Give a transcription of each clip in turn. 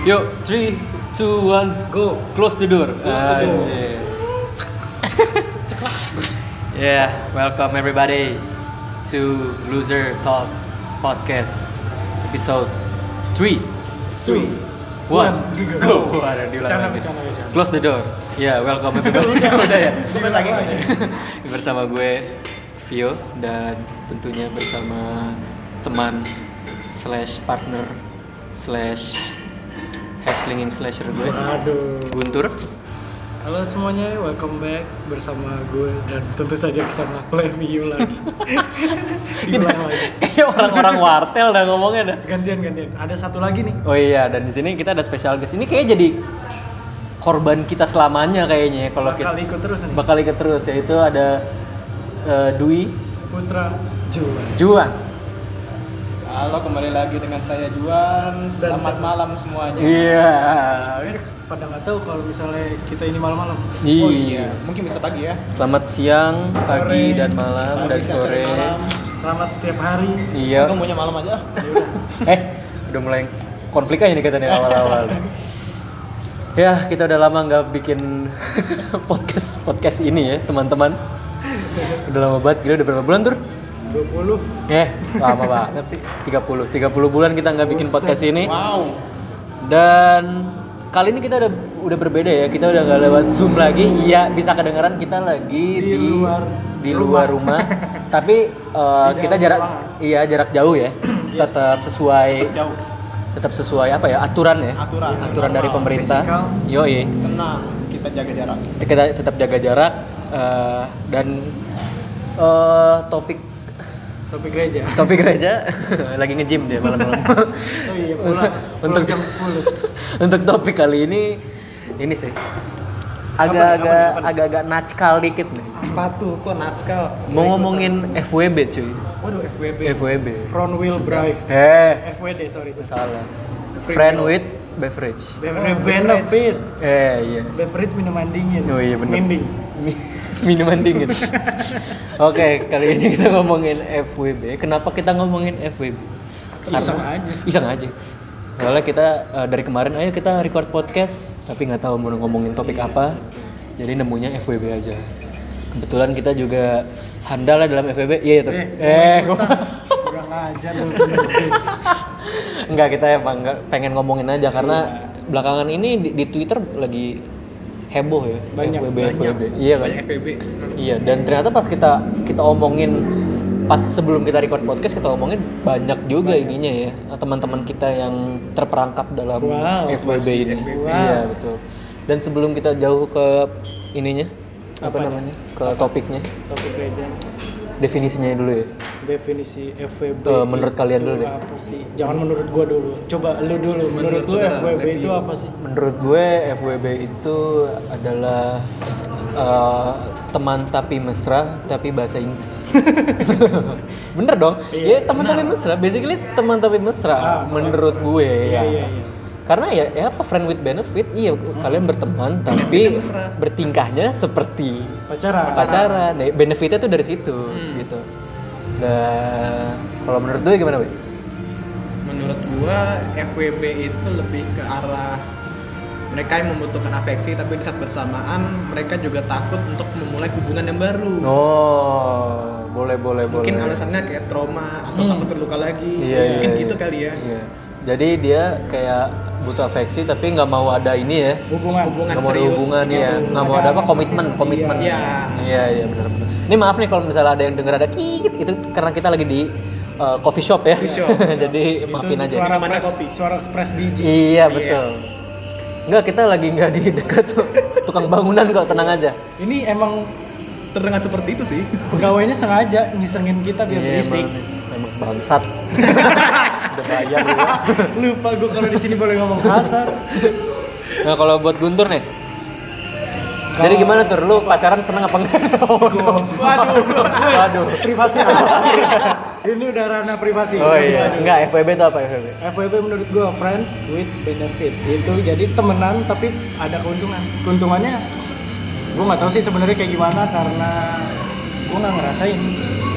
Yuk, 3, 2, 1, go. Close the door. Close the door. Anjir. yeah, welcome everybody to Loser Talk Podcast episode 3, 2, 1, go. Ada diulang lagi. Close the door. Ya, welcome everybody. Udah ya. Sebentar lagi bersama gue Vio dan tentunya bersama teman slash partner slash hashlinging slasher gue Aduh. Guntur Halo semuanya, welcome back bersama gue dan tentu saja bersama Levi lagi. Diulang lagi. kayak orang-orang wartel dah ngomongnya dah Gantian gantian. Ada satu lagi nih. oh iya dan di sini kita ada special guest ini kayak jadi korban kita selamanya kayaknya ya, kalau kita Bakal ikut terus nih. bakal ikut terus yaitu ada eh, Dwi Putra Juan. Juan Halo, kembali lagi dengan saya Juan. Selamat siapa? malam semuanya. iya Pada nggak tahu kalau misalnya kita ini malam-malam. iya Oh iya, mungkin bisa pagi ya. selamat siang pagi Sore, dan malam Pagi, dan sore malam. Selamat setiap hari. iya Aku maunya malam aja. eh udah mulai konflik aja nih katanya awal-awal ya kita udah lama nggak bikin podcast podcast ini ya teman-teman udah lama banget gila udah berapa bulan tur 20 eh lama banget sih. 30 30 bulan kita nggak bikin podcast ini. Wow. dan kali ini kita udah udah berbeda ya. Kita udah nggak lewat zoom lagi. Iya bisa kedengaran kita lagi Di di luar di luar rumah, tapi eh, Di kita jarak ruangan. iya jarak jauh ya. Tetap sesuai Jauh. tetap sesuai apa ya? Aturan ya? Aturan. aturan dari pemerintah. yoi. Tenang, kita jaga jarak. kita tetap jaga jarak eh, dan eh, topik topik gereja. topik gereja lagi nge-gym dia malam-malam Oh iya, pulang. untuk jam 10. untuk topik kali ini ini sih agak-agak agak-agak natskal dikit nih Apa tuh? Kok natskal? mau ngomongin FWB cuy Waduh, FWB. FWB Front wheel drive. eh FWD sorry. salah friend with beverage Be- Benefit. eh iya Beverage minuman dingin. Oh iya bener. Mending. Mi- Minuman dingin. Oke, kali ini kita ngomongin FWB. Kenapa kita ngomongin FWB? Iseng aja. Iseng aja. Soalnya kita eh, dari kemarin, ayo kita record podcast, tapi nggak tahu mau ngomongin topik apa. Jadi nemunya FWB aja. Kebetulan kita juga handal lah dalam FWB. Iya itu. Eh, Kurang ajar lu. enggak kita emang pengen ngomongin aja karena belakangan ini di, di Twitter lagi heboh ya Banyak, FWB banyak. FWB. Iya kan? Banyak FWB. Iya, dan ternyata pas kita kita omongin pas sebelum kita record podcast kita omongin banyak juga ininya ya teman-teman kita yang terperangkap dalam Wow. FWB ini. Wow. Iya betul. Dan sebelum kita jauh ke ininya apa, namanya ke topiknya Topik gereja. Definisinya dulu ya. Definisi FWB. Eh, menurut kalian dulu deh. Apa sih? Jangan menurut gua dulu. Coba lu dulu. Menurut, Menurut gua FWB itu apa sih? Menurut gue FWB itu adalah eh, teman tapi mesra tapi bahasa Inggris. Bener dong? Iya, ya teman tapi mesra. Basically teman tapi mesra Ah, menurut gue Iya ya. iya iya. Karena ya, ya apa friend with benefit, iya kalian berteman tapi bertingkahnya seperti Pacaran. pacaran. Nah, benefitnya tuh dari situ gitu. Nah, kalau menurut gue gimana, Boy? Menurut gua FWB itu lebih ke arah mereka yang membutuhkan afeksi tapi di saat bersamaan mereka juga takut untuk memulai hubungan yang baru. Oh, boleh boleh Mungkin boleh. alasannya kayak trauma atau takut terluka lagi. Iya, iya, Mungkin iya. gitu kali ya. Iya. Jadi dia kayak butuh afeksi tapi nggak mau ada ini ya. Hubungan. Hubungan Nggak mau ada serius. hubungan ya. Nggak mau ada apa komitmen, komitmen. Iya. Iya, iya benar benar. Ini maaf nih kalau misalnya ada yang denger ada kikit itu karena kita lagi di uh, coffee shop ya. Coffee shop. Jadi Itu maafin aja. Suara press, kopi. suara press biji. Iya, betul. Enggak, kita lagi nggak di dekat tuh tukang bangunan kok, tenang aja. Ini emang Terdengar seperti itu sih. pegawainya sengaja ngisengin kita biar Iya, berisik. emang, emang bangsat. Udah bayar lu. ya. Lupa gua kalau di sini boleh ngomong kasar. Nah, kalau buat Guntur nih. Jadi gimana tuh? Lu pacaran seneng apa enggak? Waduh. Waduh. Privasi. ini udah ranah privasi. Oh iya. Enggak, FWB itu apa FWB? FWB menurut gua friend with benefit itu jadi temenan tapi ada keuntungan keuntungannya gua nggak tahu sih sebenarnya kayak gimana karena gua nggak ngerasain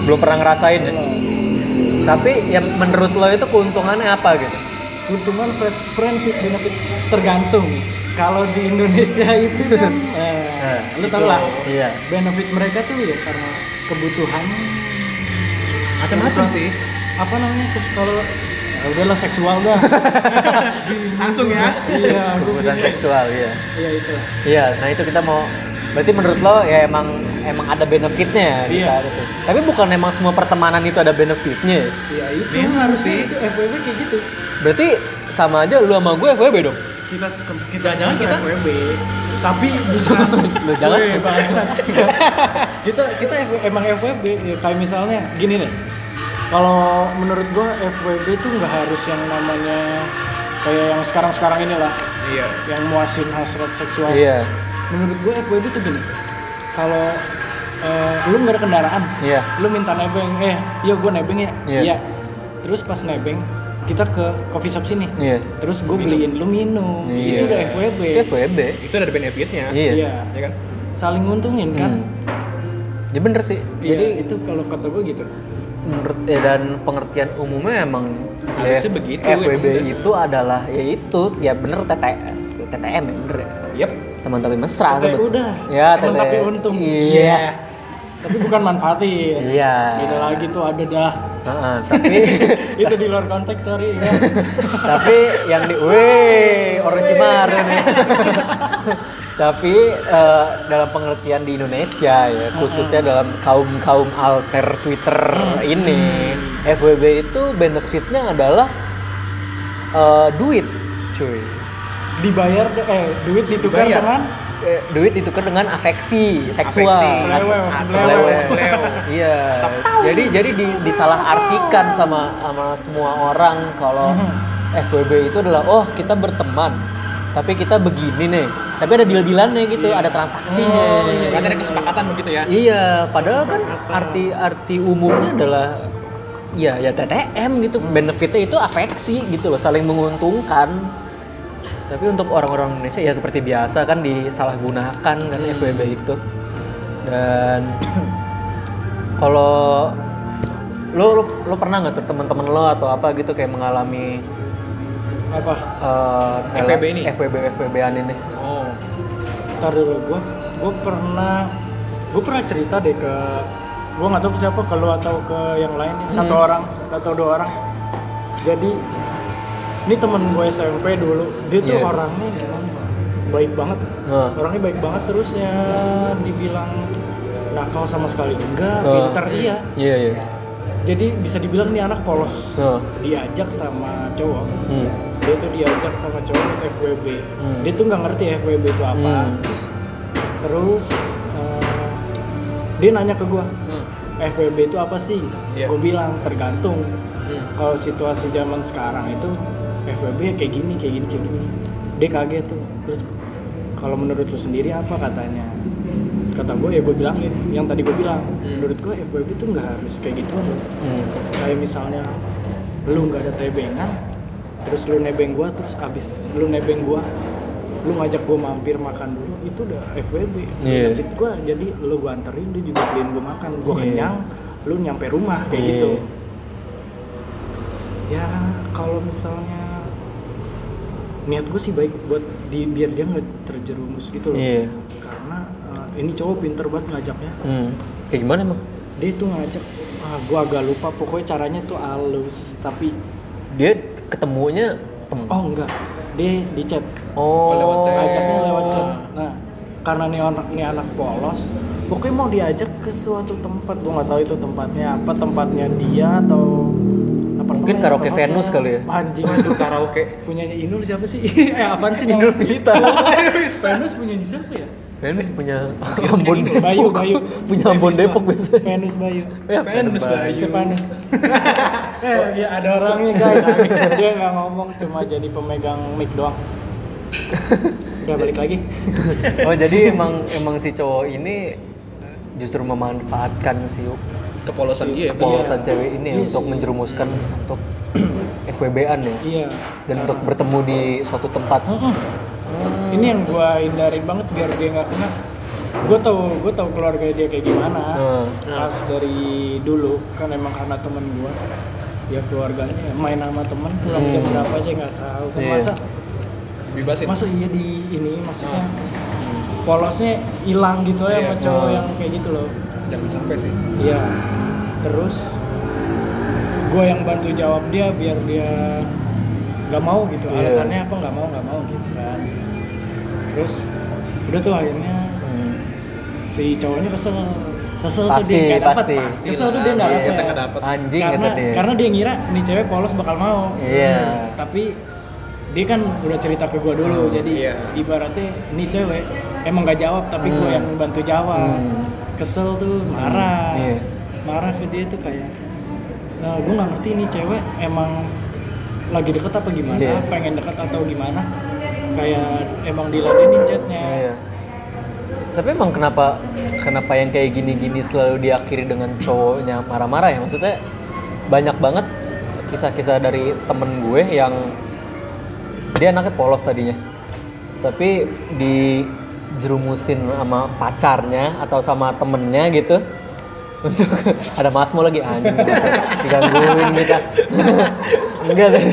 Belum pernah ngerasain ya? Tapi yang menurut lo itu keuntungannya apa gitu? keuntungan fri- friends with benefit tergantung. Kalau di Indonesia itu kan, eh, Nah, lu tau lah, Iya. benefit mereka tuh ya karena kebutuhan Macam-macam sih. apa namanya kalau ya udahlah seksual dah. Langsung ya. iya, Kebutuhan seksual, iya. Iya itu. Iya, nah itu kita mau berarti menurut lo ya emang emang ada benefitnya ya di Iya. saat itu. Tapi bukan emang semua pertemanan itu ada benefitnya. ya? Iya itu Memang harusnya sih. itu FWB kayak gitu. Berarti sama aja lu sama gue FWB dong. Kita kita Jangan-jangan kita- FWB tapi bukan Lu jangan. Bangsat. kita kita F- emang FWB ya, kayak misalnya gini nih. Kalau menurut gua FWB itu nggak harus yang namanya kayak yang sekarang-sekarang inilah Iya. yang muasin hasrat seksual. Iya. Menurut gua FWB itu gini. Kalau eh, lu nggak ada kendaraan, Iya. lu minta nebeng, eh, iya gua nebeng ya, Iya. Terus pas nebeng, kita ke coffee shop sini. Iya. Terus gue beliin lu minum. Iya. Itu udah FWB. Itu FWB. Itu ada benefitnya. Iya. Iya. Ya kan? Saling nguntungin kan. Hmm. Ya bener sih. Iya, Jadi itu kalau kata gue gitu. menurut ya dan pengertian umumnya emang ya, begitu, FWB emang udah. itu adalah ya itu ya bener TT, TTM ya bener ya. Yep. Teman tapi mesra Tete sebut. udah. Ya, tete. tapi untung. Iya. Tapi bukan manfaatin. Iya. Beda lagi tuh ada dah. Heeh, tapi itu di luar konteks sorry ya. tapi yang di weh orang Cimaru nih tapi eh, dalam pengertian di Indonesia ya khususnya dalam kaum kaum alter Twitter ini FWB itu benefitnya adalah eh, duit cuy Dibayar eh duit ditukar Dibayar. dengan? Eh, duit ditukar dengan afeksi seksual. Afeksi. As- iya. Jadi jadi di, disalahartikan sama sama semua orang kalau FWB itu adalah oh kita berteman tapi kita begini nih. Tapi ada deal-dealannya gitu ada transaksinya. Berarti ada kesepakatan begitu ya. iya padahal kan arti arti umumnya adalah ya ya TTM gitu. Benefitnya itu afeksi gitu loh saling menguntungkan tapi untuk orang-orang Indonesia ya seperti biasa kan disalahgunakan kan FWB itu dan kalau lo, lo lo pernah nggak tuh teman-teman lo atau apa gitu kayak mengalami apa? eh, FWB ini? FWB FWB-an ini Oh. Ntar dulu gue gue pernah gue pernah cerita deh ke gue nggak tahu ke siapa ke lu atau ke yang lain satu orang atau dua orang jadi ini temen gue SMP dulu dia tuh Iya. orangnya gimana baik banget Nah. orangnya baik banget terus ya dibilang nakal sama sekali enggak Nah. pinter iya iya iya jadi bisa dibilang nih anak polos Nah. diajak sama cowok Hmm. dia tuh diajak sama cowok ke FWB Hmm. dia tuh nggak ngerti FWB itu apa Hmm. terus eh, dia nanya ke gua Hmm. FWB itu apa sih Iya. gue bilang tergantung Hmm. kalau situasi zaman sekarang itu FWB kayak gini kayak gini kayak gini dia kaget tuh terus kalau menurut lu sendiri apa katanya kata gue ya gue bilangin yang tadi gue bilang Hmm. menurut gue FWB tuh nggak harus kayak gitu Hmm. kayak misalnya lu nggak ada tebengan terus lu nebeng gua terus abis lu nebeng gua lu ngajak gua mampir makan dulu itu udah FWB Iya. benefit gua jadi lu gua anterin lu juga beliin gua makan gua Iya. kenyang lu nyampe rumah kayak Iya. gitu ya kalau misalnya niat gue sih baik buat di biar dia nggak terjerumus gitu loh. Iya. karena eh, ini cowok pinter banget ngajaknya. Hmm. Kayak gimana emang? dia tuh ngajak ah gue agak lupa. Pokoknya caranya tuh halus tapi Dia ketemunya tem- oh enggak. Dia di chat. Oh, lewat chat. ngajaknya lewat chat. Nah karena nih anak nih anak polos pokoknya mau diajak ke suatu tempat. Gue nggak tahu itu tempatnya apa. Tempatnya dia atau Mungkin karaoke. Venus kali ya? anjing Itu karaoke. punyanya Inul siapa sih eh apaan sih Inul Vista. Venus punya siapa ya Venus punya Ambon Depok. Bayu Bayu punya Ambon Depok biasanya. Venus Bayu Ya, Venus Bayu. Stefanus. eh, ya ada orangnya guys. Dia nggak ngomong cuma jadi pemegang mic doang. Udah balik lagi. Oh, jadi emang emang si cowok ini justru memanfaatkan si Kepolosan dia. polosan Iya. cewek ini Iya untuk sih. menjerumuskan untuk FWB-an ya Iya. dan untuk bertemu di suatu tempat. Ini yang gua hindarin banget biar dia nggak kena. Gue tau, gue tau keluarga dia kayak gimana. Hmm. Pas dari dulu kan emang karena temen gua. ya keluarganya main sama teman pulang jam Hmm. berapa aja nggak tahu Iya. masa bebasin masa iya di ini maksudnya polosnya hilang gitu ya Iya. sama cowok Hmm. yang kayak gitu loh jangan sampai sih iya terus gue yang bantu jawab dia biar dia nggak mau gitu Iya. alasannya apa nggak mau nggak mau gitu kan terus udah tuh akhirnya Hmm. si cowoknya kesel kesel tuh Pasti, dia nggak dapat pasti. kesel tuh dia nggak Iya, dapet. Anjing karena kata dia. karena dia ngira nih cewek polos bakal mau Iya. tapi dia kan udah cerita ke gua dulu Hmm, jadi iya. ibaratnya ini cewek emang nggak jawab tapi gua Hmm. yang bantu jawab Hmm. Kesel tuh marah Iya. marah ke dia tuh kayak nah, gue nggak ngerti ini cewek emang lagi deket apa gimana Iya. pengen deket atau gimana kayak emang diladenin chatnya Iya. Tapi emang kenapa kenapa yang kayak gini-gini selalu diakhiri dengan cowoknya marah-marah ya? Maksudnya banyak banget kisah-kisah dari temen gue yang dia anaknya polos tadinya. Tapi dijerumusin sama pacarnya atau sama temennya gitu. Untuk ada masmo lagi anjing. Digangguin kita. Enggak deh.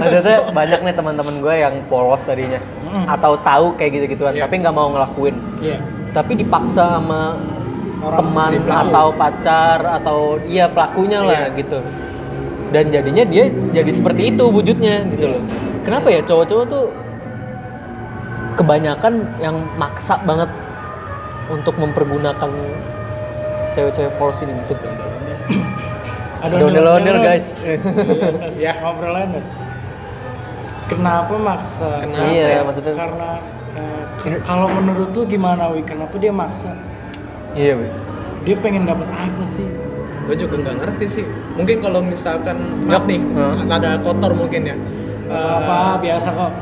Maksudnya banyak nih teman-teman gue yang polos tadinya. Mm. atau tahu kayak gitu-gituan Iya. tapi nggak mau ngelakuin. Iya. Tapi dipaksa sama Orang teman si atau pacar atau iya pelakunya lah Iya. gitu. Dan jadinya dia jadi seperti itu wujudnya gitu Iya. loh. Kenapa ya cowok-cowok tuh kebanyakan yang maksa banget untuk mempergunakan cewek-cewek polos ini gitu ada ondel-ondel guys. Ya. ngobrolin guys kenapa maksa? Kenapa iya ya? maksudnya karena eh, kalau menurut lu gimana wi? Kenapa dia maksa? Iya Wi. dia pengen dapat apa sih? Gue juga nggak ngerti sih. Mungkin kalau misalkan maaf nih nada kotor mungkin ya. Gak apa biasa kok.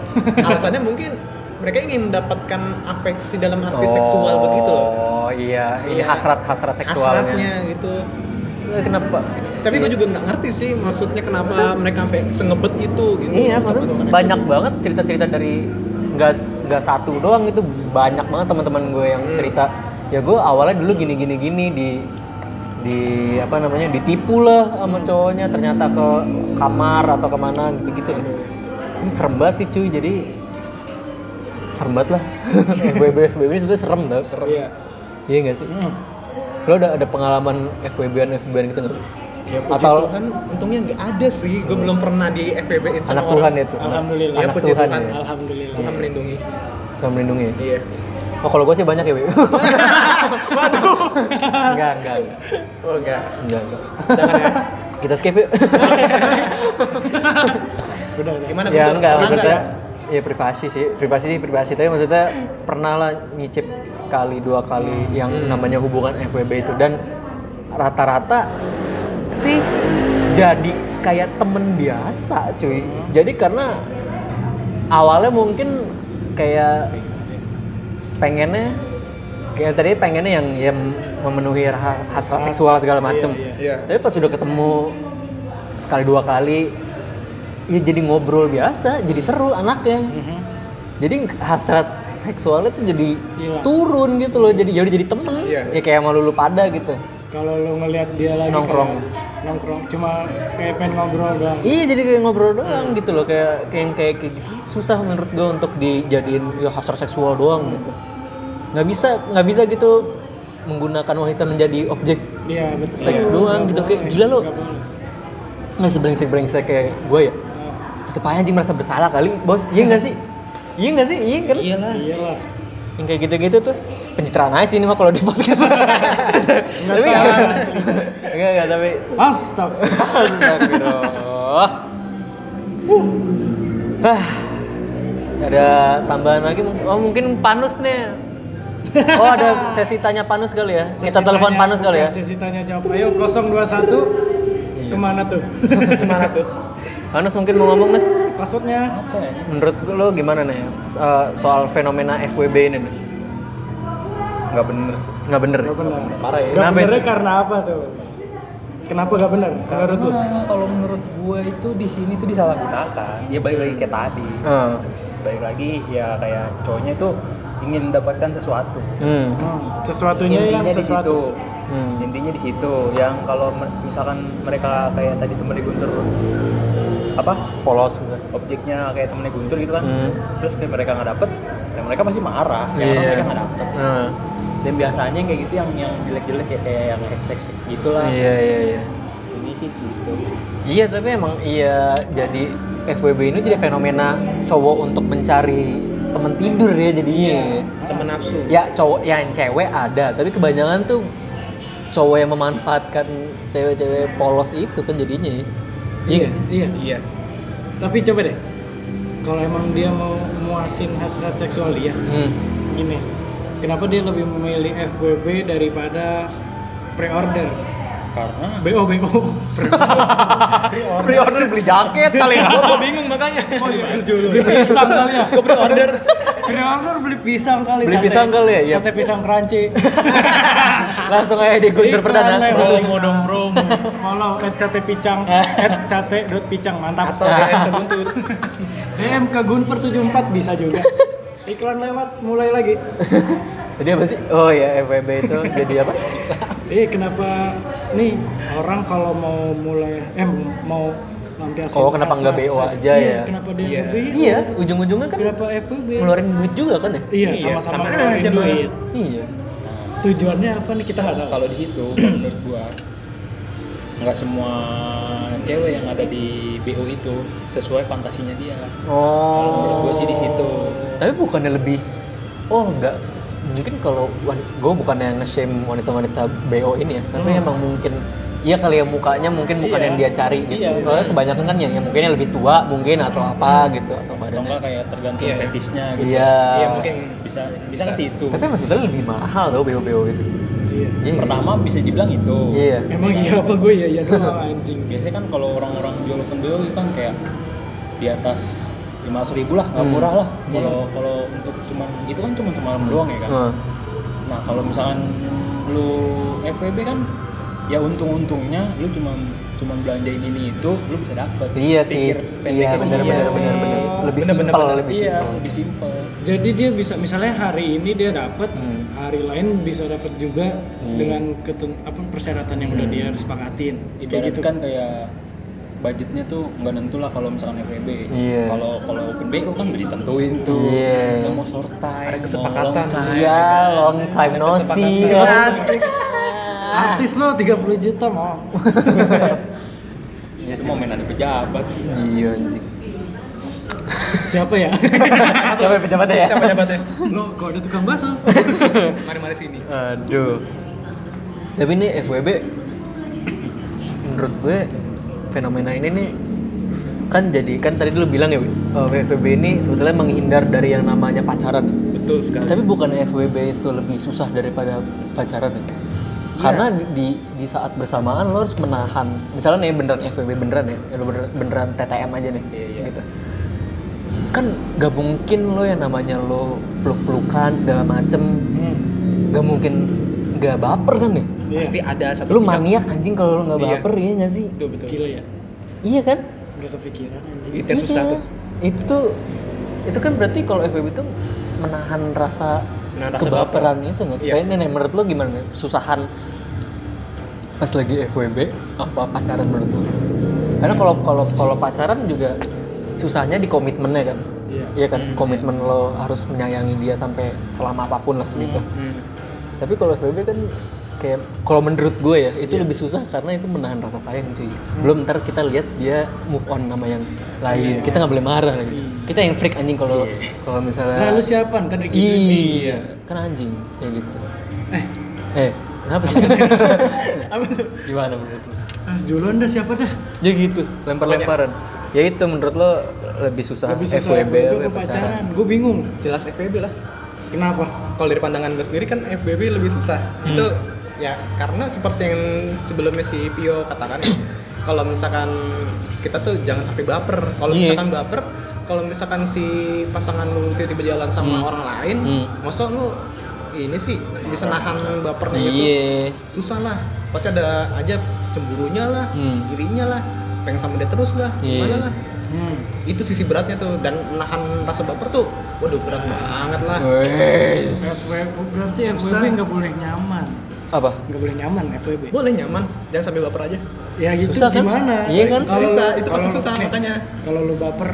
alasannya mungkin mereka ingin mendapatkan afeksi dalam arti seksual begitu loh. oh iya ini Iya. hasrat hasrat seksualnya. Hasratnya gitu. Eh, kenapa? Tapi gue juga nggak ngerti sih maksudnya kenapa mereka sampai sengebet itu gitu. Iya, maksudnya banyak itu. banget cerita-cerita dari nggak nggak satu doang itu banyak banget teman-teman gue yang Hmm. cerita. Ya gue awalnya dulu gini gini gini di di apa namanya ditipu lah sama cowoknya ternyata ke kamar atau ke mana gitu gitu hmm, serem banget sih cuy. Jadi serem banget lah FWB FWB ini sebenarnya serem tau serem iya iya nggak sih Hmm. lo ada ada pengalaman FWB-an FWB-an gitu nggak ya puji Atau- Tuhan untungnya nggak ada sih gue belum pernah di FPB in sama anak orang. Tuhan itu Alhamdulillah. ya anak puji Tuhan Tuhan ya alhamdulillah Tuhan melindungi Tuhan melindungi ya? iya Oh kalau gue sih banyak ya, Wi. Waduh. enggak, enggak, enggak. oh enggak Enggak, enggak. jangan ya Kita skip yuk. udah udah gimana ya enggak, maksudnya nggak? Ya privasi sih. Privasi sih privasi, tapi maksudnya pernah lah nyicip sekali dua kali yang namanya hubungan FWB itu dan rata-rata sih jadi kayak temen biasa cuy. Jadi karena awalnya mungkin kayak pengennya kayak tadi pengennya yang yang memenuhi ha- hasrat seksual segala macem. Iya, iya Tapi pas udah ketemu sekali dua kali, ya jadi ngobrol biasa, jadi seru anaknya. Mhm. Jadi hasrat seksualnya tuh jadi Hilang. turun gitu loh, jadi jadi jadi temen. Iya. Ya kayak sama lulu pada gitu. kalau lu ngelihat dia lagi Nongkrong. kayak nongkrong cuma kayak pengen ngobrol doang Iya jadi kayak ngobrol doang gitu loh, kayak kayak kayak, kayak gitu. susah menurut gue untuk dijadiin ya hasrat seksual doang gitu. Nggak bisa nggak bisa gitu menggunakan wanita menjadi objek betul seks Nggak doang gitu kayak gila lo nggak sebrengsek brengsek kayak gue ya tetep aja anjing merasa bersalah kali bos. Iya nggak sih? Iya nggak sih? Iya kan? Iyalah. Iyalah. Yang kayak gitu-gitu tuh pencitraan aja sih ini mah kalau di podcast. Tapi enggak enggak enggak tapi Astagfirullah. Astagfirullah Hah, ada tambahan lagi mungkin. Oh mungkin panus nih. Oh ada sesi tanya panus kali ya. Kita Sesi telepon tanya- panus kali ya. Sesi tanya jawab. Ayo 021 ke mana tuh? gimana tuh panus mungkin mau ngomong nes Passwordnya? menurut lo gimana nih eh, soal fenomena FWB ini nih nggak bener sih nggak bener ya? Gak benar. parah ya Gak Kenapa benernya itu? karena apa tuh? Kenapa gak benar? Menurut lu? Karena kalau menurut gue itu di sini tuh disalahgunakan ya balik lagi kayak tadi Eh, balik lagi ya kayak cowoknya itu ingin mendapatkan sesuatu Hmm. Hmm, sesuatunya yang intinya di situ sesuatu Hmm. intinya di situ yang kalau misalkan mereka kayak tadi temennya Guntur apa Polos gitu. objeknya kayak temennya Guntur gitu kan Hmm. terus kayak mereka nggak dapet ya mereka pasti marah ya Iya. mereka nggak dapet Nah. dan biasanya yang kayak gitu yang yang jelek-jelek kayak kayak yang XX gitulah Iya iya iya. ini sih di situ Iya tapi emang iya jadi FWB ini jadi fenomena cowok untuk mencari teman tidur ya jadinya. ya. temen nafsu Ya cowok yang cewek ada tapi kebanyakan tuh cowok yang memanfaatkan cewek-cewek polos itu kan jadinya. Ya. Iya. nggak sih? iya. Iya. Tapi coba deh kalau emang dia mau muasin hasrat seksual dia Hmm. gini kenapa dia lebih memilih FWB daripada pre-order? Karena BO BO Pre-order. Beli jaket kali ya. gue bingung makanya. Oh iya. Beli pisang kali ya gue pre-order pre-order beli pisang kali Beli sate- pisang kali ya? Sate pisang crunchy. Langsung aja di Iklan, Perdana. Promo dong promo follow at sate picang at sate dot picang mantap. Atau DM ke Guntur. DM ke Gunper 74 bisa juga. Iklan lewat mulai lagi. Jadi apa sih? Oh ya FWB itu jadi apa? Eh kenapa? Nih orang kalau mau mulai eh mau lampiasin Oh, kenapa nggak BO aja iya, ya? Kenapa dia Iya. lebih? Iya, ujung-ujungnya kan Kenapa FWB? ngeluarin duit juga kan ya? Iya, Iya, sama-sama sama ngeluarin aja, duit. Iya. Tujuannya apa nih kita nggak tahu. kalau di situ kalau menurut gua nggak semua cewek yang ada di BO itu sesuai fantasinya dia Oh. Kalau menurut gua sih di situ. Tapi bukannya lebih oh enggak mungkin kalau gue bukannya nge-shame wanita-wanita BO ini ya, tapi emang mungkin Iya kali ya mukanya mungkin bukan Iya. yang dia cari gitu. Iya, Soalnya kebanyakan kan yang, yang mungkinnya lebih tua mungkin atau apa gitu atau atau badannya. enggak kayak tergantung Iya. fetisnya gitu Iya. iya mungkin bisa bisa ke situ Tapi emang sebetulnya lebih mahal tau BO-BO itu. Iya. Iya. pertama bisa dibilang itu Iya. Emang iya apa gue ya ya doang anjing. biasanya kan kalau orang-orang jual open BO itu kan kayak di atas lima ribu lah nggak Hmm. murah lah Iya. kalau kalau untuk cuman itu kan cuma semalam doang ya kan Heeh. nah kalau misalkan lu FWB kan ya untung-untungnya lu cuma cuma belanjain ini itu lu bisa dapet Iya sih. Pikir Iya benar sih. benar sih. benar benar. Lebih Bener, bener, simpel, bener. lebih iya simpel. lebih simpel Jadi dia bisa misalnya hari ini dia dapat, Hmm. hari lain bisa dapat juga Hmm. dengan ketun apa persyaratan yang udah dia sepakatin. Ibarat gitu kan kayak budgetnya tuh nggak nentu lah kalau misalkan FWB Iya. kalau kalau open BO kan udah ditentuin tuh Iya. nggak mau short time Ada kesepakatan. long time. Iya, long time no see. Asik. Artis lo 30 juta mau. Iya itu mau main ada pejabat Iya anjing. Siapa ya? Siapa yang pejabatnya ya? siapa jabatnya lo kok ada tukang bakso? mari mari sini Aduh. Tapi ini FWB menurut gue fenomena ini nih kan jadi kan tadi lu bilang ya eh, FWB ini sebetulnya menghindar dari yang namanya pacaran. betul sekali Tapi bukan FWB itu lebih susah daripada pacaran ya? Karena di, di, di saat bersamaan lo harus menahan misalnya nih beneran FWB beneran ya, ya lo beneran, beneran TTM aja nih Iya, iya. gitu. Kan gak mungkin lo yang namanya lo peluk-pelukan segala macem Hmm. gak mungkin gak baper kan nih Iya. pasti ada satu lu pihak. maniak anjing kalau lu nggak Iya. baper iya gak sih betul betul Gila ya. iya kan Gak kepikiran anjing. itu yang susah Iya. tuh itu tuh itu kan berarti kalau FWB itu menahan rasa Menahan rasa kebaperan itu nggak sih Iya. ini nih, menurut lu gimana susahan pas lagi FWB apa pacaran menurut lu karena kalau kalau kalau pacaran juga susahnya di komitmennya kan. Iya. iya kan? Komitmen lo harus menyayangi dia sampai selama apa pun lah gitu. Hmm. tapi kalau FWB kan kayak kalau menurut gue ya itu lebih susah karena itu menahan rasa sayang cuy. Belum ntar kita lihat dia move on sama yang lain. Kita nggak boleh marah lagi. Kita yang freak anjing kalau kalau misalnya Nah lu siapa? Ntar gitu. iya kan anjing kayak gitu. Eh, eh kenapa sih gimana menurut lo ah, duluan dah siapa dah? ya gitu lempar-lemparan ya itu menurut lo lebih susah, Lebih susah FWB FWB ke pacaran pacaran. Gue bingung. jelas FBB lah Kenapa? kalau dari pandangan gue sendiri kan FBB lebih susah itu ya karena seperti yang sebelumnya si Pio katakan kalau misalkan kita tuh jangan sampai baper kalau Iya. misalkan baper kalau misalkan si pasangan lu tiba-tiba jalan sama Hmm. orang lain Hmm. masa lu ini sih bisa nahan bapernya gitu iya susah lah pasti ada aja cemburunya lah Hmm. irinya lah pengen sama dia terus lah Iya. gimana lah Hmm. itu sisi beratnya tuh dan menahan rasa baper tuh waduh berat banget lah Wes. FWB berarti. FWB nggak boleh nyaman. Apa? Nggak boleh nyaman FWB. boleh nyaman jangan sampai baper aja Ya gitu Susah kan? gimana? Iya kan? Susah, itu pasti susah, makanya. Kalau lu baper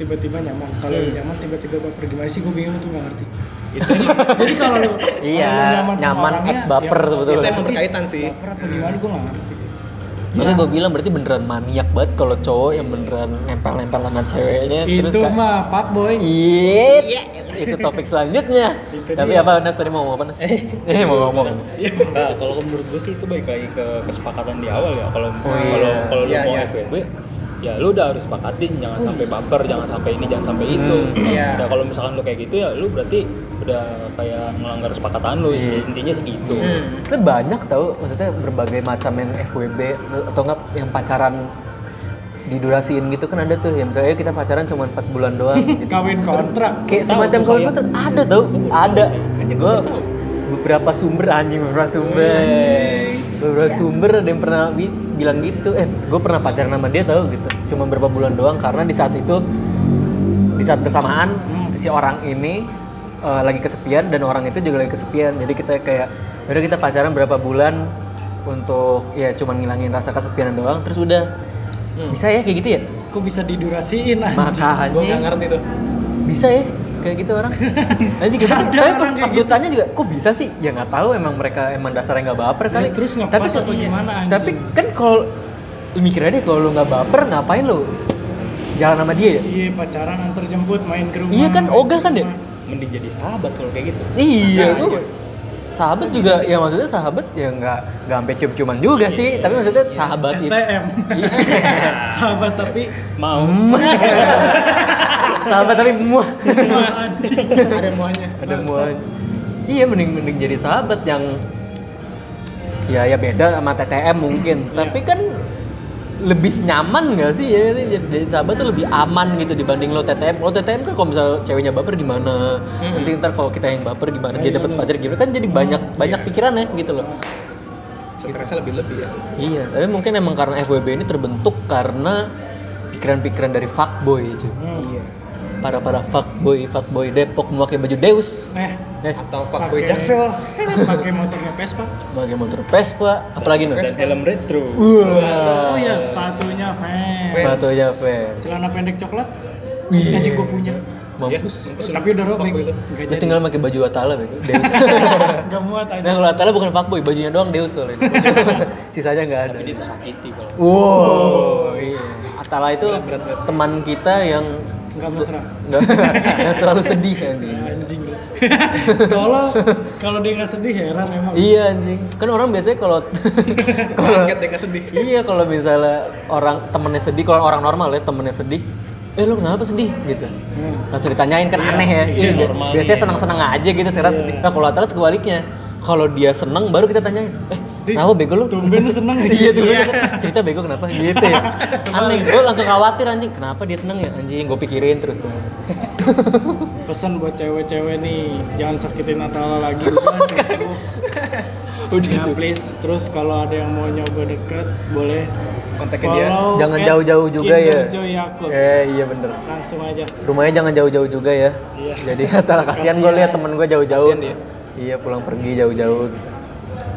tiba-tiba nyaman. Kalau Hmm. nyaman tiba-tiba baper gimana sih? Gue bingung tuh nggak ngerti. Itu jadi kalau lu Iya, kalau nyaman orangnya, ex baper ya, sebetulnya. Itu otomatis berkaitan sih. Baper apa gimana gue nggak ngerti. Makanya gue bilang berarti beneran maniak banget kalau cowok yang beneran nempel-nempel sama ceweknya terus Itu kayak- mah pak boy. Iya, itu topik selanjutnya. Itu Tapi dia. apa Nas tadi mau ngomong apa Nas? Eh, mau ngomong. Nah, kalau menurut gue sih itu baik lagi ke kesepakatan di awal ya. Kalau Oh, iya. kalau kalau lu Iya, mau iya. FWB, ya lu udah harus sepakatin jangan sampai baper, jangan sampai ini, jangan sampai itu. Hmm, iya. Nah, kalau misalkan lu kayak gitu ya lu berarti udah kayak melanggar kesepakatan lu. Iya. Intinya segitu. Hmm. Banyak tau, maksudnya berbagai macam yang FWB atau enggak yang pacaran didurasiin gitu kan ada tuh yang misalnya kita pacaran cuma 4 bulan doang gitu. Kawin kontrak. kayak semacam kawin kontrak ada tau ada gue beberapa sumber anjing beberapa sumber beberapa sumber ada yang pernah bi- bilang gitu. Eh gue pernah pacaran sama dia tau gitu. Cuma berapa bulan doang karena di saat itu di saat bersamaan si orang ini eh, lagi kesepian dan orang itu juga lagi kesepian. Jadi kita kayak udah kita pacaran berapa bulan untuk ya cuman ngilangin rasa kesepian doang. Terus udah. Bisa ya kayak gitu ya? Kok bisa didurasiin anjing? gue nggak ngerti tuh. Bisa ya kayak gitu orang anjing gitu Ada tapi orang pas, kayak pas gue tanya juga kok bisa sih ya nggak tahu emang mereka emang dasarnya nggak baper kali Ya, terus tapi apa iya. gimana, anjing? tapi kan kalau lu mikir aja deh, kalau lu nggak baper ngapain lu jalan sama dia ya Iya pacaran antar jemput main ke rumah. Iya kan, ogah kan ya? rumah. Mending jadi sahabat kalau kayak gitu. iya Nah, tuh iya. sahabat juga ya maksudnya sahabat ya nggak nggak sampai cium-ciuman juga sih tapi maksudnya sahabat itu STM. Iya. Sahabat tapi Mau. sahabat tapi muah. Ada muanya ada muah. Iya mending mending jadi sahabat yang ya ya beda sama TTM mungkin. Tapi kan lebih nyaman gak sih ya? Jadi, jadi sahabat tuh lebih aman gitu dibanding lo TTM lo TTM kan kalau misal ceweknya baper gimana? Nanti ntar kalau kita yang baper gimana? Dia dapat pacar gimana? Kan jadi banyak banyak pikirannya gitu loh. Stresnya lebih lebih ya. Iya tapi mungkin emang karena FWB ini terbentuk karena pikiran-pikiran dari fuckboy cuy. Iya. Para para fuckboy fuckboy Depok memakai baju Deus Eh, eh atau Pak Boy Pakai- Jaksel pakai motornya Vespa. pakai motor Vespa apalagi nus Dan helm retro. Oh iya, sepatunya Vans. sepatunya Vans Celana pendek coklat. Wih. Anjing gua punya. mampus Iya, mampus. Tapi udah robek. Fuckboy. Enggak jadi. tinggal pakai baju Atala bego Deus Enggak muat aja. nah kalau Atala bukan fuckboy bajunya doang Deus soalnya sisanya nggak ada Tapi dia tersakiti kalau. wow iya Atala itu teman kita yang Nggak mesra. yang selalu sedih anjing Anjing. Tolong kalau dia nggak sedih heran emang. Iya anjing. Kan orang biasanya kalau kalau nggak sedih iya kalau misalnya orang temennya sedih, kalau orang normal ya temennya sedih, eh lu kenapa sedih gitu. Hmm. Langsung ditanyain kan aneh ya. Iya, normal, biasanya iya. senang-senang aja gitu sekarang sedih. Nah kalau Atala kebaliknya. Kalau dia seneng baru kita tanyain, eh kenapa bego lu? Tumben lu seneng nih. iya tuh cerita bego kenapa gitu ya. Aneh, gue langsung khawatir anjing, kenapa dia seneng ya anjing, gue pikirin terus tuh. Pesan buat cewek-cewek nih, jangan sakitin Natala lagi udah cukup. Udah Ya cukup. please, terus kalau ada yang mau nyoba deket boleh kontakin dia Jangan jauh-jauh juga ya. Eh iya bener. Langsung aja. rumahnya jangan jauh-jauh juga ya. Iya. Jadi antara kasihan gue lihat temen gue jauh-jauh. Kasihan dia. Iya pulang pergi jauh-jauh gitu.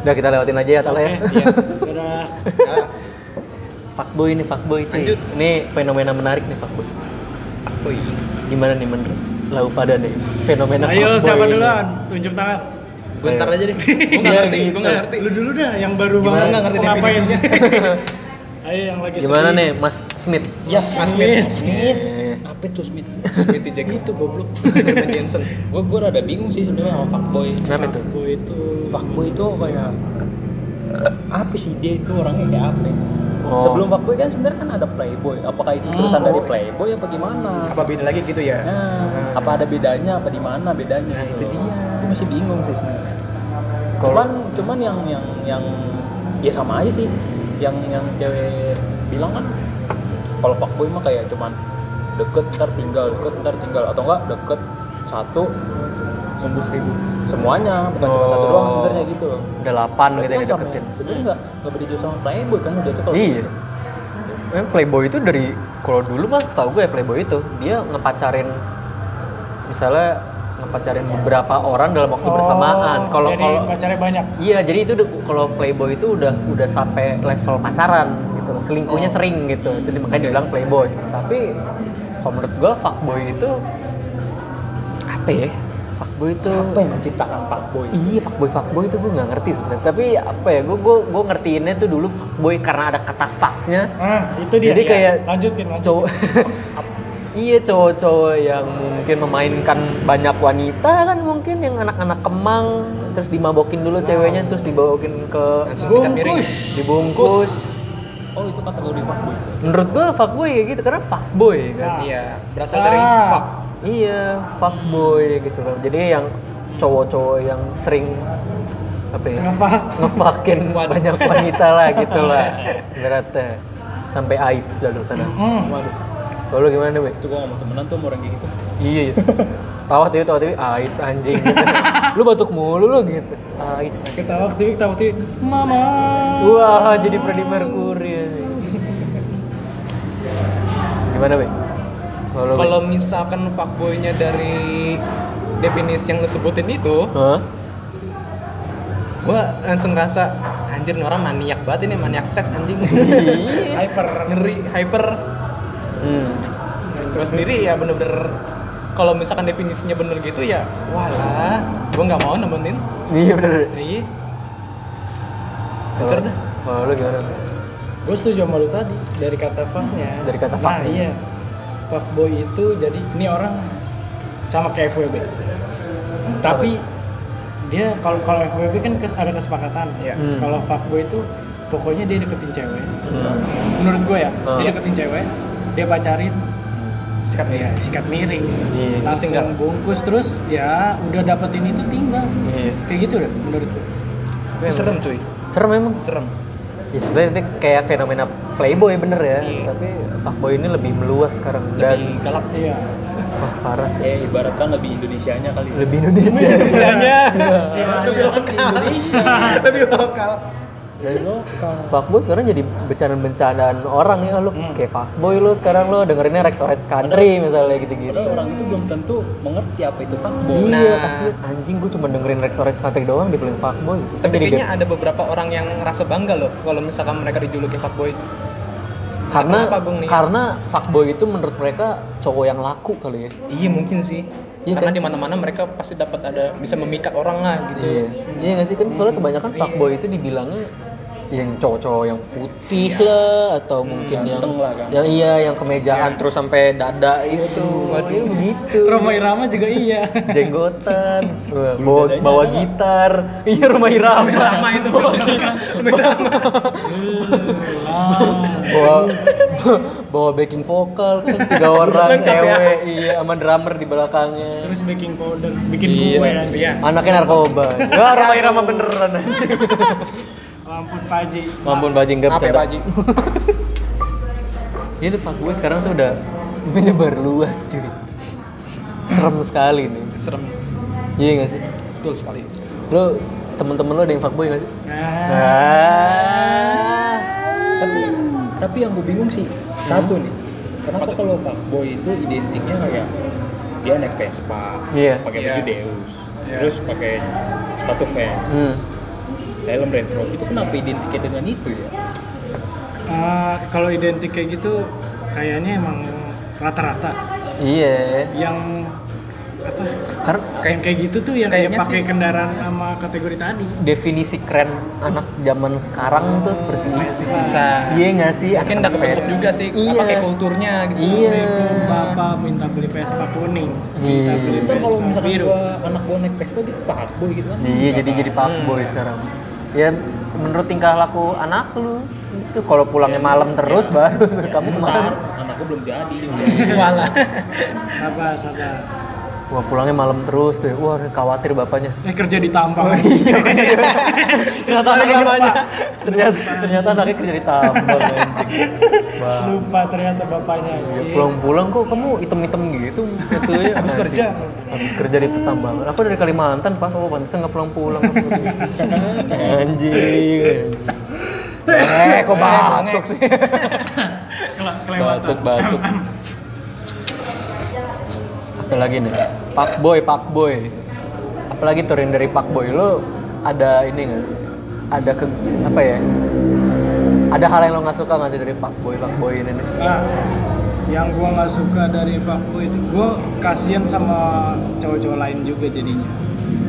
Udah kita lewatin aja ya Tala ya. Oke, iya. Dadah. Ah, fuckboy ini fuckboy cuy. Lanjut. Ini fenomena menarik nih fuckboy. Boy Gimana nih menurut lau pada nih fenomena Ayo fuckboy siapa ini? duluan? Tunjuk tangan. gue ntar aja deh gue Iya, nggak ngerti gitu. gue nggak ngerti Lu dulu dah yang baru Gimana? banget Nggak ngerti definisinya. Ayo yang lagi Gimana sedih. nih Mas Smith? Yes, Mas Smith. Smith. Apa itu Smith? Smithy Jagger Itu goblok. Herman Jensen Gue gue rada bingung sih sebenarnya sama fuckboy. Kenapa itu? Fuckboy itu Fuckboy itu kayak apa sih dia itu orangnya kayak apa? Oh. Sebelum fuckboy kan sebenarnya kan ada playboy. Apakah itu terusan Oh. dari playboy apa gimana? apa beda lagi gitu ya Nah, apa ada bedanya? Apa di mana bedanya? Nah, gitu. itu dia. Gue masih bingung sih sebenarnya. Cuman cuman yang yang yang ya sama aja sih. Yang yang cewek bilang kan kalau fuckboy mah kayak cuman deket ntar tinggal deket ntar tinggal atau enggak deket satu sembuh seribu semuanya bukan cuma satu Oh. doang sebenarnya gitu loh. Delapan gitu yang kan sama- dideketin. Sebenarnya nggak nggak beda jauh sama playboy kan udah tuh kalau Iya. Memang playboy itu dari kalau dulu mah setahu gue ya playboy itu dia ngepacarin misalnya ngepacarin beberapa orang dalam waktu bersamaan. Kalau Oh, kalau pacarnya banyak. Iya, jadi itu udah- kalau playboy itu udah udah sampai level pacaran gitu loh. Selingkuhnya Oh. sering gitu. Jadi makanya dibilang playboy. Tapi kalau menurut gua fuckboy itu apa ya? Fuckboy itu Apa yang menciptakan fuckboy? Iya, fuckboy fuckboy itu gue nggak ngerti sebenarnya. Tapi apa ya? Gue gue gue ngertiinnya tuh dulu fuckboy karena ada kata fucknya. Ah, itu dia. Jadi Iya. kayak lanjutin, lanjutin. cowok iya cowok-cowok yang mungkin memainkan banyak wanita kan mungkin yang anak-anak kemang terus dimabokin dulu ceweknya terus dibawakin ke. Bungkus. dibungkus Oh itu kategori fuckboy. menurut gua fuckboy kayak gitu karena fuckboy kan Ah. Iya, berasal dari Ah. fuck. iya fuckboy gitu loh jadi yang cowok-cowok yang sering apa ya Ngefak. ngefakin Waduh. banyak wanita lah gitu lah beratnya sampai AIDS dah lu sana Hmm. Waduh. kalau lu gimana Be? Itu gua mau temenan tuh sama orang kayak gitu. Iya, iya. Tawa TV, tawa TV, AIDS anjing. lu batuk mulu lu gitu. AIDS anjing. Ketawa TV, ketawa TV. Mama. Wah, jadi Freddie Mercury. Gimana, Be? Kalau misalkan fuckboy-nya dari definisi yang lu sebutin itu, Hah? gua langsung ngerasa anjir nih orang maniak banget ini maniak seks anjing. Hyper. ngeri hyper Hmm. terus sendiri ya bener-bener kalau misalkan definisinya bener gitu ya walah gua nggak mau nemenin Iya bener. iya Hancur dah. Kalau lu gimana? Gue setuju sama lu tadi dari kata fucknya. Dari kata Nah fucknya. iya. Fuckboy itu jadi ini orang sama kayak FWB. Tapi dia kalau kalau FWB kan kes- ada kesepakatan. Iya. Hmm. Kalau fuckboy itu pokoknya dia deketin cewek. Hmm. Menurut gue ya, Hmm. dia deketin cewek, dia pacarin, sikat ya nih sikat miring, Iya. langsung tinggal. bungkus terus ya udah dapetin itu tinggal. Iya. Kayak gitu deh menurut gue. serem cuy Serem emang. serem Ya sebenarnya itu kayak fenomena playboy bener ya. Iya. Tapi fuckboy ini lebih meluas sekarang dan lebih galak Iya. wah parah sih. Eh ibaratkan lebih Indonesianya kali. Lebih Indonesia. Indonesianya Istilahnya lebih lokal lebih lokal Dan fuckboy sekarang jadi bercandaan-bercandaan orang ya lu kayak fuckboy lu sekarang lu dengerinnya Rex Orange Country misalnya gitu-gitu. Padahal orang itu belum tentu mengerti apa itu fuckboy. Iya, Nah. kasihan anjing gue cuma dengerin Rex Orange Country doang dibilang fuckboy gitu. Tapi jadi kayaknya ada beberapa orang yang ngerasa bangga loh kalau misalkan mereka dijuluki fuckboy karena Kenapa, Bung, nih? karena fuckboy itu menurut mereka cowok yang laku kali ya. iya mungkin sih Iya karena kan? di mana-mana mereka pasti dapat ada bisa memikat orang lah gitu Iya. Iya nggak sih kan soalnya kebanyakan fuckboy itu dibilangnya yang cowok-cowok yang putih lah atau mungkin yang ganteng lah, ganteng. yang iya yang kemejaan terus sampai dada itu. Waduh, begitu. Roma Irama juga iya. jenggotan, bawa, bawa gitar, iya rumah irama, Sama itu bawa bawa backing vokal kan tiga orang ya? cewek, iya sama drummer di belakangnya. Terus baking powder, bikin Iya. kue iya Anaknya narkoba. Wah, rumah irama beneran anjing. Ampun Paji. Mampun bajing gak apa ya bercanda. Pak Haji? Itu fuckboy sekarang tuh udah menyebar luas cuy. Serem sekali nih. serem Iya gak sih? betul sekali Lo temen-temen lo ada yang fuckboy gak sih? Nah, Ah. Tapi tapi yang gue bingung sih satu nih. Kenapa kalau fuckboy itu identiknya kayak dia naik Vespa, Iya. pakai Iya. baju Deus, Iya. terus pakai sepatu Vans, Hmm. Helm retro. Itu kenapa identiknya dengan itu ya? eh, kalau identik kayak gitu kayaknya emang rata-rata Iya. yang apa Karena kayak kayak gitu tuh yang kayak Kayaknya pakai kendaraan sama kategori tadi. definisi keren anak zaman sekarang tuh seperti itu. bisa Iya gak sih? mungkin udah kebentuk juga sih Iya. apa kayak kulturnya gitu Iya. Bapak minta beli Vespa kuning, minta Iya. beli kalau Vespa misalkan biru. gua anak gua naik Vespa gitu fuckboy gitu kan? Iya, jadi jadi fuckboy Hmm. sekarang. Ya menurut tingkah laku anak lu itu kalau pulangnya malam terus baru kamu Ntar kemarin anak gua belum jadi. malah Sabar, sabar. wah pulangnya malam terus tuh wah khawatir bapaknya. Eh kerja di tambang. iya ternyata anaknya ternyata ternyata anaknya kerja di tambang Wah. Lupa ternyata bapaknya. Ya, pulang-pulang kok kamu item-item gitu betulnya Habis kerja. habis kerja di pertambangan. Aku dari Kalimantan pak. Oh pantesan nggak pulang-pulang. Anjing. Eh kok batuk sih? Batuk batuk. Apa lagi nih? Pak boy pak boy. Apalagi yang dari pak boy? Lo ada ini nggak? Ada ke apa ya ada hal yang lo nggak suka nggak sih dari pak boy pak boy ini nih Nah, yang gua nggak suka dari Pak Boy itu, gua kasihan sama cowok-cowok lain juga jadinya.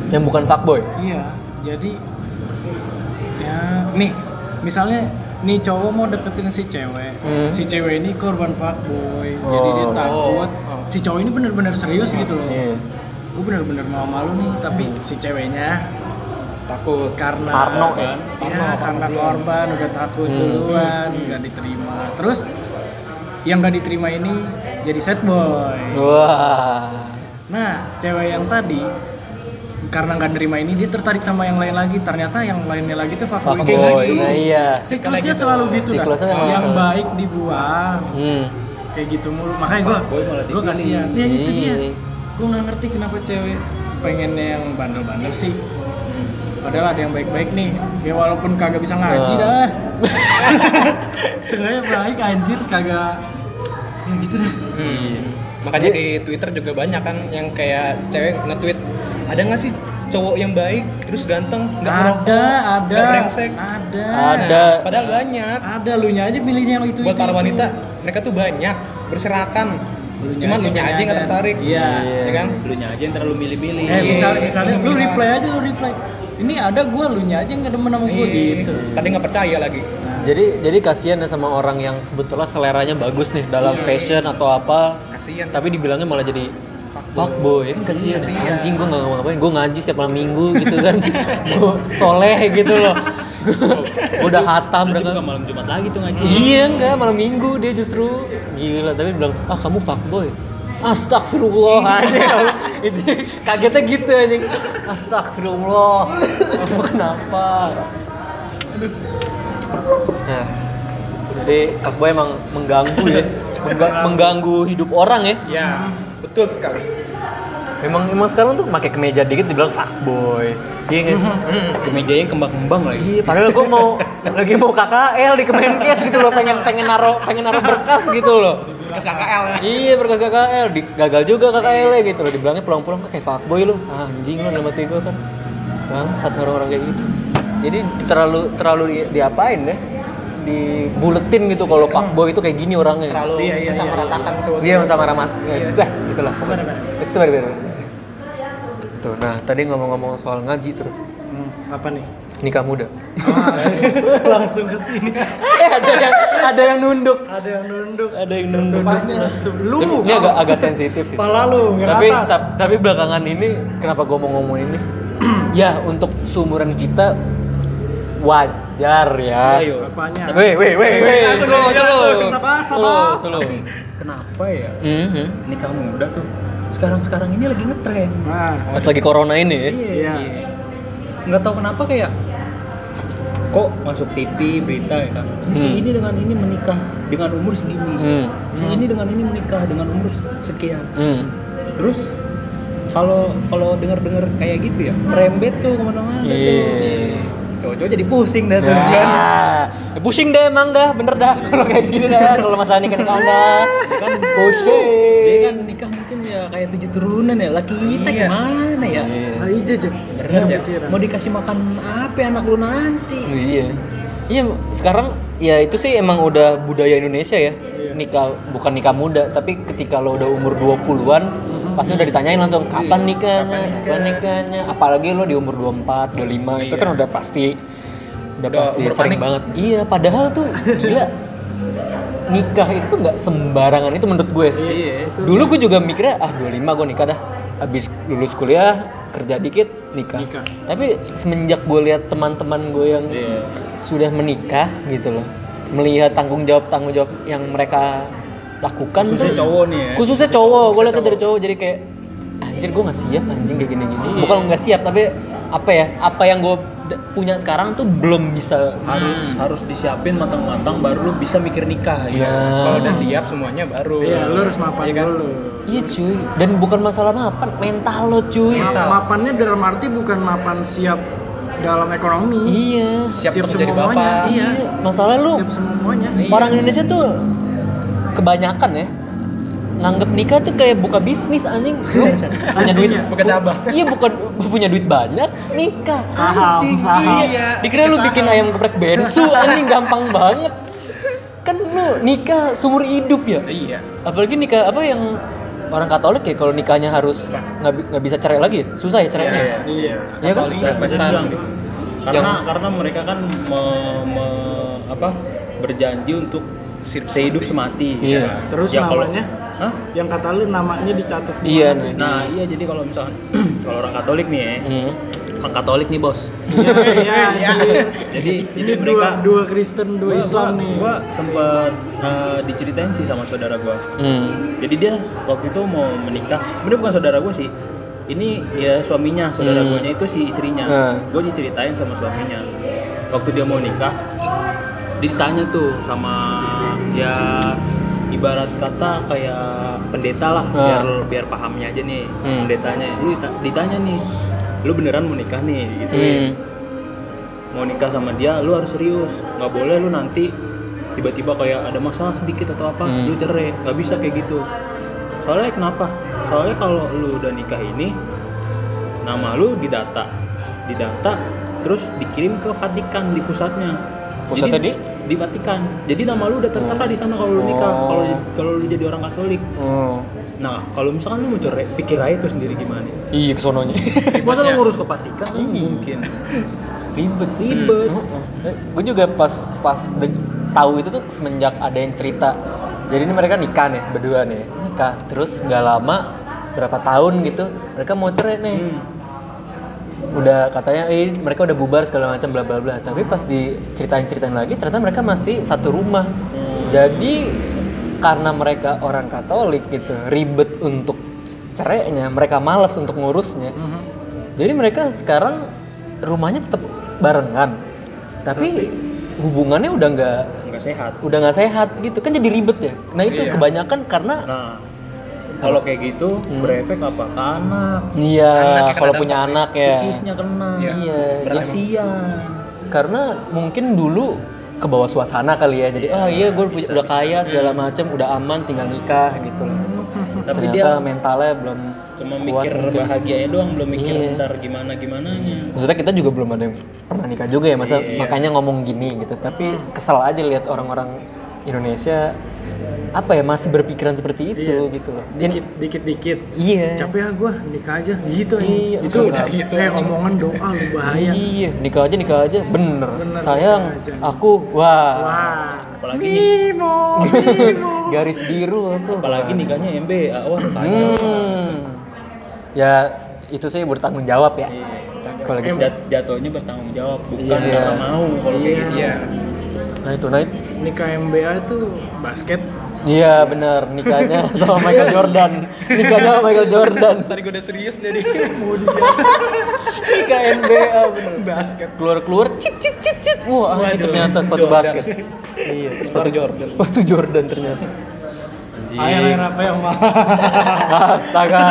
yang bukan pak boy Iya, jadi ya nih, misalnya nih cowok mau deketin si cewek, Hmm. si cewek ini korban Pak Boy, jadi dia Oh. takut. Si cowok ini bener-bener serius gitu loh. iya Gue bener-bener mau malu nih, tapi si ceweknya takut karena Parno ya? Iya, karena korban udah takut Hmm. duluan, nggak diterima. Terus yang nggak diterima ini jadi sad boy. wah Nah, cewek yang tadi karena nggak nerima ini dia tertarik sama yang lain lagi. Ternyata yang lainnya lagi tuh fuckboy pak kayak boy gitu. nah iya Siklusnya selalu gitu. Siklusnya emang Yang selalu- baik dibuang. hmm. Kayak gitu mulu. Makanya gua dipilih. kasihan. Ya itu dia. Iya. Gua nggak ngerti kenapa cewek pengennya yang bandel-bandel sih. Padahal ada yang baik-baik nih. Ya walaupun kagak bisa ngaji Ah. dah. Sengaja baik anjir kagak ya gitu dah. Iya. makanya di Twitter juga banyak kan yang kayak cewek nge-tweet ada nggak sih cowok yang baik terus ganteng nggak ngerokok Ada, ada. nggak brengsek Ada. Ada. padahal banyak Ada lu nya aja pilihnya yang itu. buat para wanita mereka tuh banyak berserakan Lunya cuman lu nya aja nggak ada. tertarik Iya. ya kan Lu nya aja yang terlalu milih-milih. Eh misalnya, misalnya lu reply aja lu reply. Ini ada gua lu nya aja yang nggak demen sama gua Iya. gitu. tadi nggak percaya lagi. Jadi jadi kasihan ya sama orang yang sebetulnya seleranya bagus nih dalam fashion atau apa kasihan. tapi dibilangnya malah jadi fuckboy. kan kasihan. Kasihan. anjing gue nggak ngapain gue ngaji setiap malam minggu gitu kan. Gue soleh gitu loh. Gue udah hatam udah kan malam Jumat lagi tuh ngaji. iya enggak. Malam minggu dia justru gila. Tapi bilang ah kamu fuckboy Astagfirullah anjing. Itu kagetnya gitu anjing. Astagfirullah kamu kenapa? Nah jadi fuckboy emang mengganggu ya. Mengga- mengganggu. hidup orang ya. Ya betul sekali. Memang emang sekarang tuh pakai kemeja dikit dibilang fuckboy. Iya nggak sih? Kemejanya kembang-kembang lagi. Iya, padahal gue mau lagi mau KKL di Kemenkes gitu loh, pengen pengen naro pengen naro berkas gitu loh. Bekas KKL ya Iya berkas KKL, di, gagal juga KKL -nya gitu loh. Dibilangnya pulang-pulang kayak fuckboy lu, ah, anjing lu dalam hati gue kan. Bangsat orang-orang kayak gitu. Jadi terlalu terlalu di, diapain ya? Dibuletin gitu kalau fuckboy itu kayak gini orangnya. terlalu Iya, iya, iya, mensamaratakan cowok Iya sama ramat. Iya. Dah, itulah. Eh, Sebentar, sebentar. Tuh, nah tadi ngomong-ngomong soal ngaji terus. Hmm, apa nih? Nikah muda. Langsung ke sini. eh ada yang ada yang nunduk. Ada yang nunduk. Ada yang nunduk. Lu Ini agak agak sensitif sih. Kepala lu Tapi ta- tapi belakangan ini kenapa gue mau ngomong ini? ya untuk seumuran kita wajar ya. Ayo. Apanya? Weh, weh, weh, weh, Langsung slow, aja, slow, langsung sabar, sabar. slow, slow. Kenapa ya? Mhm. Nikah muda tuh sekarang-sekarang ini lagi ngetren. Nah, Pas lagi corona ini ya. Iya. Nggak tahu kenapa kayak kok masuk TV berita ya kan. Si Hmm. ini dengan ini menikah dengan umur segini. Hmm. Si ini dengan ini menikah dengan umur sekian. Hmm. Terus kalau kalau dengar-dengar kayak gitu ya, rembet tuh ke mana-mana tuh. Iya. Cowok-cowok jadi pusing dah tuh kan. Ya, pusing deh emang dah, bener dah kalau kayak gini dah, kalau masalah nikah nikah dah, kan pusing. Dia kan nikah mungkin ya kayak tujuh turunan ya. Laki kita Iya. gimana ya? Iya. nah, aja aja. Bener ya? Mau dikasih makan apa ya anak lu nanti? Iya. Iya, sekarang ya itu sih emang udah budaya Indonesia ya. Iya. Nikah bukan nikah muda, tapi ketika lo udah umur 20-an pasti udah ditanyain langsung kapan nikahnya, kapan nikahnya. Apalagi lo di umur 24, 25 itu kan udah pasti udah, Udah pasti sering panik. banget. Iya, padahal tuh gila nikah itu nggak sembarangan itu menurut gue. Iya, itu. Dulu gue juga mikirnya ah 25 gue nikah dah. Habis lulus kuliah, kerja dikit, nikah. Nikah. Tapi semenjak gue lihat teman-teman gue yang Iya. sudah menikah gitu loh. Melihat tanggung jawab tanggung jawab yang mereka lakukan Khususnya tuh- cowok nih ya. Khususnya cowok, gue lihatnya dari cowok jadi kayak anjir gue nggak siap anjing kayak gini-gini. Iya. Bukan nggak siap tapi apa ya? Apa yang gue punya sekarang tuh belum bisa harus harus disiapin matang-matang baru lu bisa mikir nikah ya. ya. kalau udah siap semuanya baru Iya, lu harus mapan Iya kan? dulu. Iya cuy, dan bukan masalah mapan, mental lo cuy. Ma- Mental. mapannya dalam arti bukan mapan siap dalam ekonomi. Iya. siap, Siap untuk jadi bapak Iya. Masalah lu Siap semuanya. orang Indonesia tuh kebanyakan ya nganggep nikah tuh kayak buka bisnis anjing Lu punya duit? Buka cabang. iya bukan punya duit banyak nikah Saham, saham. iya. dikira lu bikin ayam geprek bensu anjing gampang banget kan lu nikah seumur hidup ya Iya. apalagi nikah apa yang orang Katolik ya kalau nikahnya harus nggak bi- nggak bisa cerai lagi ya? susah ya cerainya Iya, Iya. Iya kan Katolik, Protestan gitu. karena karena mereka kan me- me- apa berjanji untuk sehidup semati. semati Iya. ya. Terus Ya, kalau- namanya? Hah? Yang kata lu namanya dicatat di iya nih nah iya jadi kalau misalkan kalau orang Katolik nih ya Hmm. orang Katolik nih bos Iya, iya, iya. jadi Ini jadi dua, mereka dua Kristen, dua gua- Islam gua- nih. gua sempet eh, diceritain sih sama saudara gua Hmm. jadi dia waktu itu mau menikah sebenarnya bukan saudara gue sih ini ya suaminya saudara Hmm. gue nya itu si istrinya Hmm. gue diceritain sama suaminya waktu dia mau nikah dia ditanya tuh sama ya ibarat kata kayak pendeta lah Hmm. biar biar pahamnya aja nih Hmm. pendetanya. Lu dita- ditanya nih lu beneran mau nikah nih? Gitu Hmm. mau nikah sama dia lu harus serius. Nggak boleh lu nanti tiba-tiba kayak ada masalah sedikit atau apa Hmm. lu cerai. Nggak bisa kayak gitu. Soalnya kenapa? Soalnya kalau lu udah nikah ini nama lu didata didata terus dikirim ke Vatikan di pusatnya. Pusatnya Jadi, di Vatikan jadi nama lu udah tertera di sana kalau lu nikah Oh. kalau kalau lu jadi orang Katolik Oh. nah kalau misalkan lu mau cerai pikir aja tuh sendiri gimana Iya kesononya. masa lu ngurus ke Vatikan kan mungkin Ribet. ribet Gue juga pas pas de- tahu itu tuh semenjak ada yang cerita. Jadi ini mereka nikah nih berdua nih nikah. Terus nggak lama berapa tahun gitu mereka mau cerai nih. Hmm. Udah katanya eh mereka udah bubar segala macam bla bla bla. Tapi pas diceritain ceritain lagi ternyata mereka masih satu rumah. Jadi karena mereka orang Katolik gitu ribet untuk cerainya, mereka malas untuk ngurusnya. Jadi mereka sekarang rumahnya tetap barengan, tapi hubungannya udah nggak nggak sehat udah nggak sehat gitu kan jadi ribet ya. Nah itu Iya. kebanyakan karena Nah, kalau kayak gitu Hmm. berefek apa ke anak? iya kalau punya anak ya, Psikisnya kena. Iya. iya. Jadi, karena mungkin dulu ke bawah suasana kali ya. Jadi oh iya gue udah kaya segala macam, udah aman tinggal nikah gitu loh. Tapi Ternyata dia mentalnya belum cuma kuat mikir mungkin. bahagianya doang, belum mikir Iya. ntar gimana gimananya. Maksudnya kita juga belum ada yang pernah nikah juga ya, masa Iya. makanya ngomong gini gitu. Tapi kesel aja lihat orang-orang Indonesia apa ya masih berpikiran seperti itu Iya. gitu loh. Dikit, dikit, dikit. iya. Capek ya gua nikah aja gitu Iya, itu udah nggak? kayak omongan doa lu bahaya. Iya, nikah aja nikah aja bener. Bener, Sayang, aja. aku wah, Wah. Apalagi nih, Mimo, Mimo. garis biru aku. apalagi Wah. nikahnya MBA, wah kacau. Hmm. Ya itu sih bertanggung jawab ya. Kalau lagi Jat- jatuhnya bertanggung jawab, bukan Iya. karena mau kalau kayak gitu. Iya. nah itu nah itu- Nikah MBA itu basket. Iya bener nikahnya sama Michael Jordan. Nikahnya sama Michael Jordan. Tadi gue udah serius jadi Nikah NBA bener. basket. Keluar keluar cit cit cit cit. Wah anjing Waduh, ternyata sepatu Jordan. basket. Iya sepatu Jordan. Sepatu Jordan ternyata. Air air Anjing. apa yang mahal? Astaga.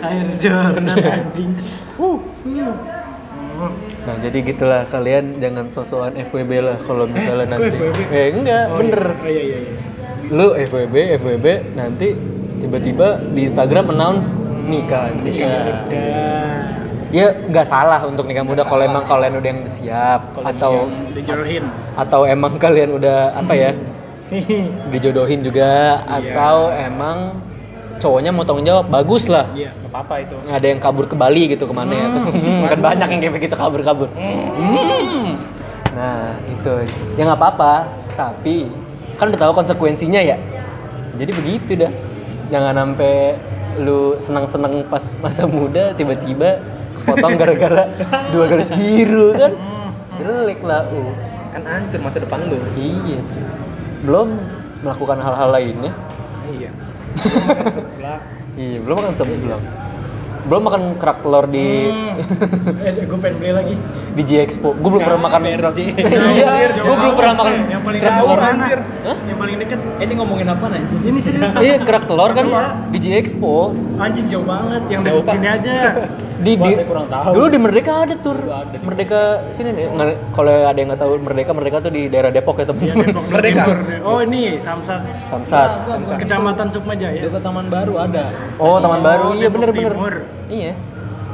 air Jordan anjing. Uh. Nah jadi gitulah kalian jangan sosokan FWB lah kalau misalnya kok nanti. FWB? Eh enggak Oh, bener. Iya. Oh, iya iya iya. Lu FWB FWB nanti tiba-tiba di Instagram announce nikah anjing. Iya. Ya. Nggak salah untuk nikah muda kalau emang kalian udah yang siap atau Dijodohin. atau emang kalian udah apa ya dijodohin juga atau emang cowoknya mau tanggung jawab bagus lah Iya. Gak apa-apa itu. nggak ada yang kabur ke Bali gitu ke mana ya Hmm, kan banyak yang kayak begitu kabur-kabur Hmm. nah itu ya nggak apa-apa tapi kan udah tahu konsekuensinya ya jadi begitu dah jangan sampai lu senang-senang pas masa muda tiba-tiba potong gara-gara dua garis biru kan jelek lah uh. Kan hancur masa depan lu. iya cuy belum melakukan hal-hal lainnya Iya. Iya belum makan sebelah belum makan kerak telur di Eh, gue pengen beli lagi. di J Expo gue belum pernah makan iya gue belum pernah makan Yang paling kerak telur? Yang paling dekat. Eh, ini ngomongin apa nanti? Ini serius. iya kerak telur kan di J Expo Anjing jauh banget. Yang Pak. sini aja. di, Wah, di saya kurang tahu. dulu di Merdeka ada tur. Ada di- Merdeka sini nih. Kalau ada yang nggak tahu Merdeka Merdeka tuh di daerah Depok ya Iya, teman-teman Depok. Merdeka. Oh ini Samsat. Samsat. Kecamatan Sukmajaya. Dekat Taman Baru ada. oh Taman Oh, Baru. iya Depok bener-bener iya.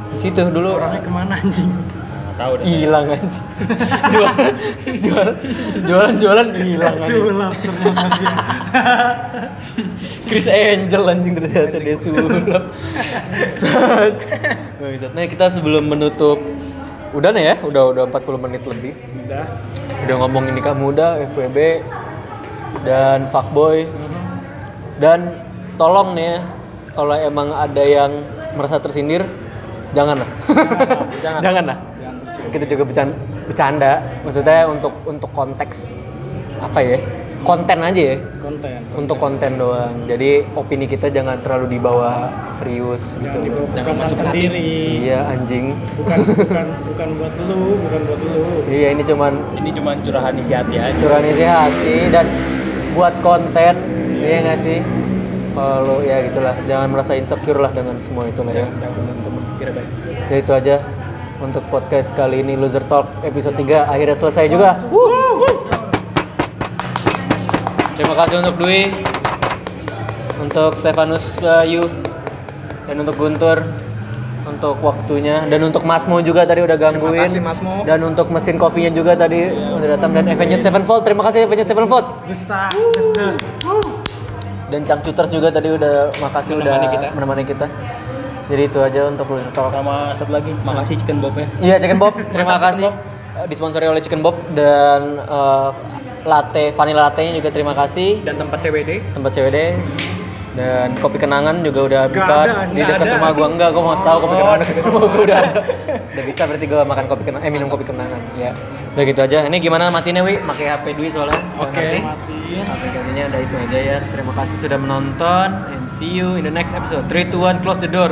Di situ dulu. Orangnya ke mana anjing? Tahu deh. hilang aja jualan jualan jualan jualan hilang aja Sulap ternyata dia. Chris Angel anjing ternyata dia sulap Sat. Bangsat. nah kita sebelum menutup udah nih ya udah udah 40 menit lebih Udah. udah ngomongin nikah muda FWB dan fuckboy dan tolong nih ya kalau emang ada yang merasa tersindir janganlah Jangan. janganlah kita juga bercanda, bercanda maksudnya untuk untuk konteks apa ya konten aja ya Konten. untuk konten doang jadi opini kita jangan terlalu dibawa serius Jangan gitu dibawa Jangan perasaan masuk sendiri. iya anjing Bukan bukan bukan buat lu, bukan buat lu. iya ini cuman Ini cuma curahan isi hati aja. curahan isi hati dan buat konten iya nggak sih kalau ya gitulah jangan merasa insecure lah dengan semua itulah ya teman-teman Kira baik. ya itu aja untuk podcast kali ini Loser Talk episode 3 akhirnya selesai juga. Terima kasih untuk Dwi untuk Stefanus Bayu dan untuk Guntur untuk waktunya dan untuk Masmo juga tadi udah gangguin kasih, Masmo. dan untuk mesin kopinya juga tadi udah datang dan Avenged Sevenfold. Terima kasih Avenged Sevenfold. Dan Cangcuters juga tadi udah makasih Menemani udah kita. menemani kita jadi itu aja untuk Loser Talk. Sama satu lagi, makasih Chicken Bob ya. Iya Chicken Bob, terima kasih disponsori oleh Chicken Bob dan eh, latte vanilla latte-nya juga terima kasih. Dan tempat CBD. tempat CWD dan kopi kenangan juga udah Nggak buka. ada, di dekat ada. rumah gua. Enggak gua mau tahu kopi kenangan. Dekat rumah gua udah ada. Udah bisa berarti gua makan kopi kenangan eh minum kopi kenangan. Ya. Udah gitu aja. Ini gimana matinya wi? Pakai HP Dwi soalnya. Oke. Matiin. aplikasinya udah itu aja ya. Terima kasih sudah menonton and see you in the next episode. 3 2 1 close the door